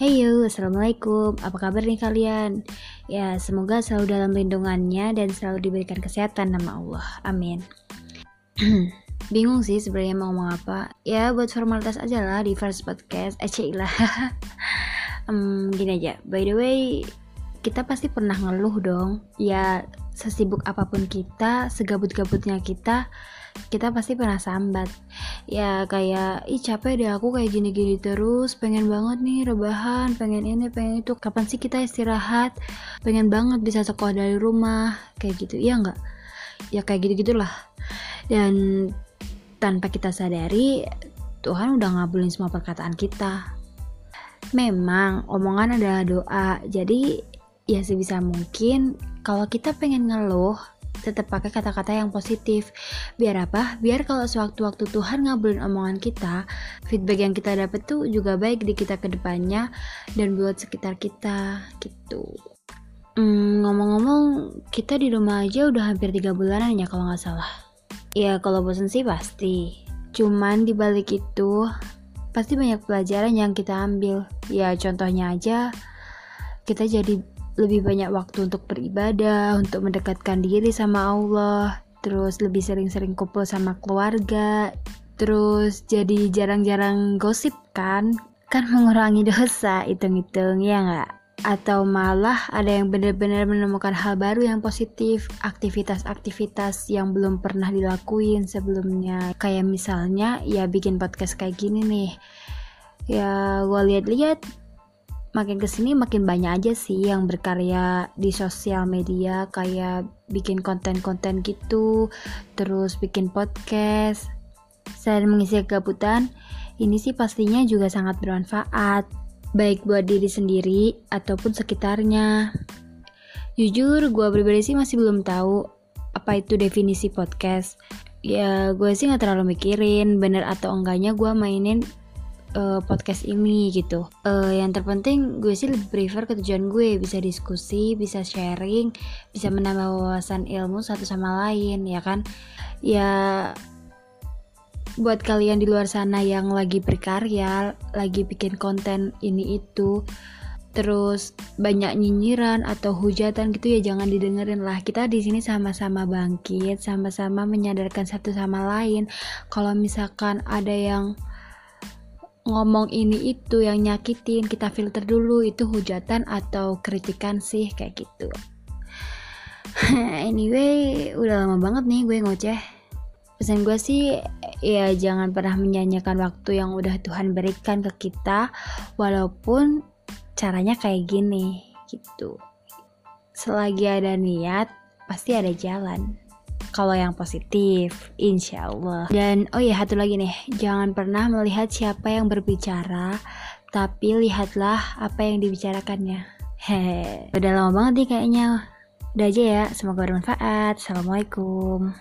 Hey yo, Assalamualaikum, apa kabar nih kalian? Ya, semoga selalu dalam lindungannya dan selalu diberikan kesehatan nama Allah, amin. Bingung sih sebenarnya mau ngomong apa. Ya buat formalitas aja lah di first podcast, eh lah um, Gini aja, by the way kita pasti pernah ngeluh dong. Ya sesibuk apa pun kita, segabut-gabutnya kita kita pasti pernah sambat. Ya kayak ih capek deh aku kayak gini-gini terus. Pengen banget nih rebahan pengen ini pengen itu. Kapan sih kita istirahat? Pengen banget bisa sekolah dari rumah kayak gitu. Iya nggak? Ya kayak gitu gitulah dan tanpa kita sadari Tuhan udah ngabulin semua perkataan kita. Memang omongan adalah doa. Jadi ya sebisa mungkin kalau kita pengen ngeluh tetap pakai kata-kata yang positif. Biar apa? Biar kalau sewaktu-waktu Tuhan ngabulin omongan kita, feedback yang kita dapat tuh juga baik di kita ke depannya dan buat sekitar kita gitu. Hmm, ngomong-ngomong, kita di rumah aja udah hampir tiga bulanan ya kalau nggak salah. Ya kalau bosan sih pasti. Cuman di balik itu pasti banyak pelajaran yang kita ambil. Ya contohnya aja kita jadi lebih banyak waktu untuk beribadah, untuk mendekatkan diri sama Allah, terus lebih sering-sering kumpul sama keluarga, terus jadi jarang-jarang gosip kan? Kan mengurangi dosa, hitung-hitung ya nggak? Atau malah ada yang benar-benar menemukan hal baru yang positif, aktivitas-aktivitas yang belum pernah dilakuin sebelumnya. Kayak misalnya ya bikin podcast kayak gini nih. Ya gue lihat-lihat makin ke sini makin banyak aja sih yang berkarya di sosial media kayak bikin konten-konten gitu terus bikin podcast. Selain mengisi kegabutan ini sih pastinya juga sangat bermanfaat baik buat diri sendiri ataupun sekitarnya. Jujur gue pribadi sih masih belum tahu apa itu definisi podcast. Ya gue sih nggak terlalu mikirin bener atau enggaknya gue mainin uh, podcast ini gitu. Uh, yang terpenting gue sih lebih prefer ke tujuan gue bisa diskusi, bisa sharing, bisa menambah wawasan ilmu satu sama lain ya kan. Ya buat kalian di luar sana yang lagi berkarya, lagi bikin konten ini itu terus banyak nyinyiran atau hujatan gitu ya jangan didengerin lah kita di sini sama-sama bangkit sama-sama menyadarkan satu sama lain kalau misalkan ada yang ngomong ini itu yang nyakitin kita filter dulu itu hujatan atau kritikan sih kayak gitu. Anyway udah lama banget nih gue ngoceh. Pesan gue sih ya jangan pernah menyanyikan waktu yang udah Tuhan berikan ke kita walaupun caranya kayak gini gitu. Selagi ada niat pasti ada jalan kalau yang positif, insya Allah. Dan oh ya satu lagi nih, jangan pernah melihat siapa yang berbicara, tapi lihatlah apa yang dibicarakannya. Hehe, udah lama banget nih kayaknya. Udah aja ya, semoga bermanfaat. Assalamualaikum.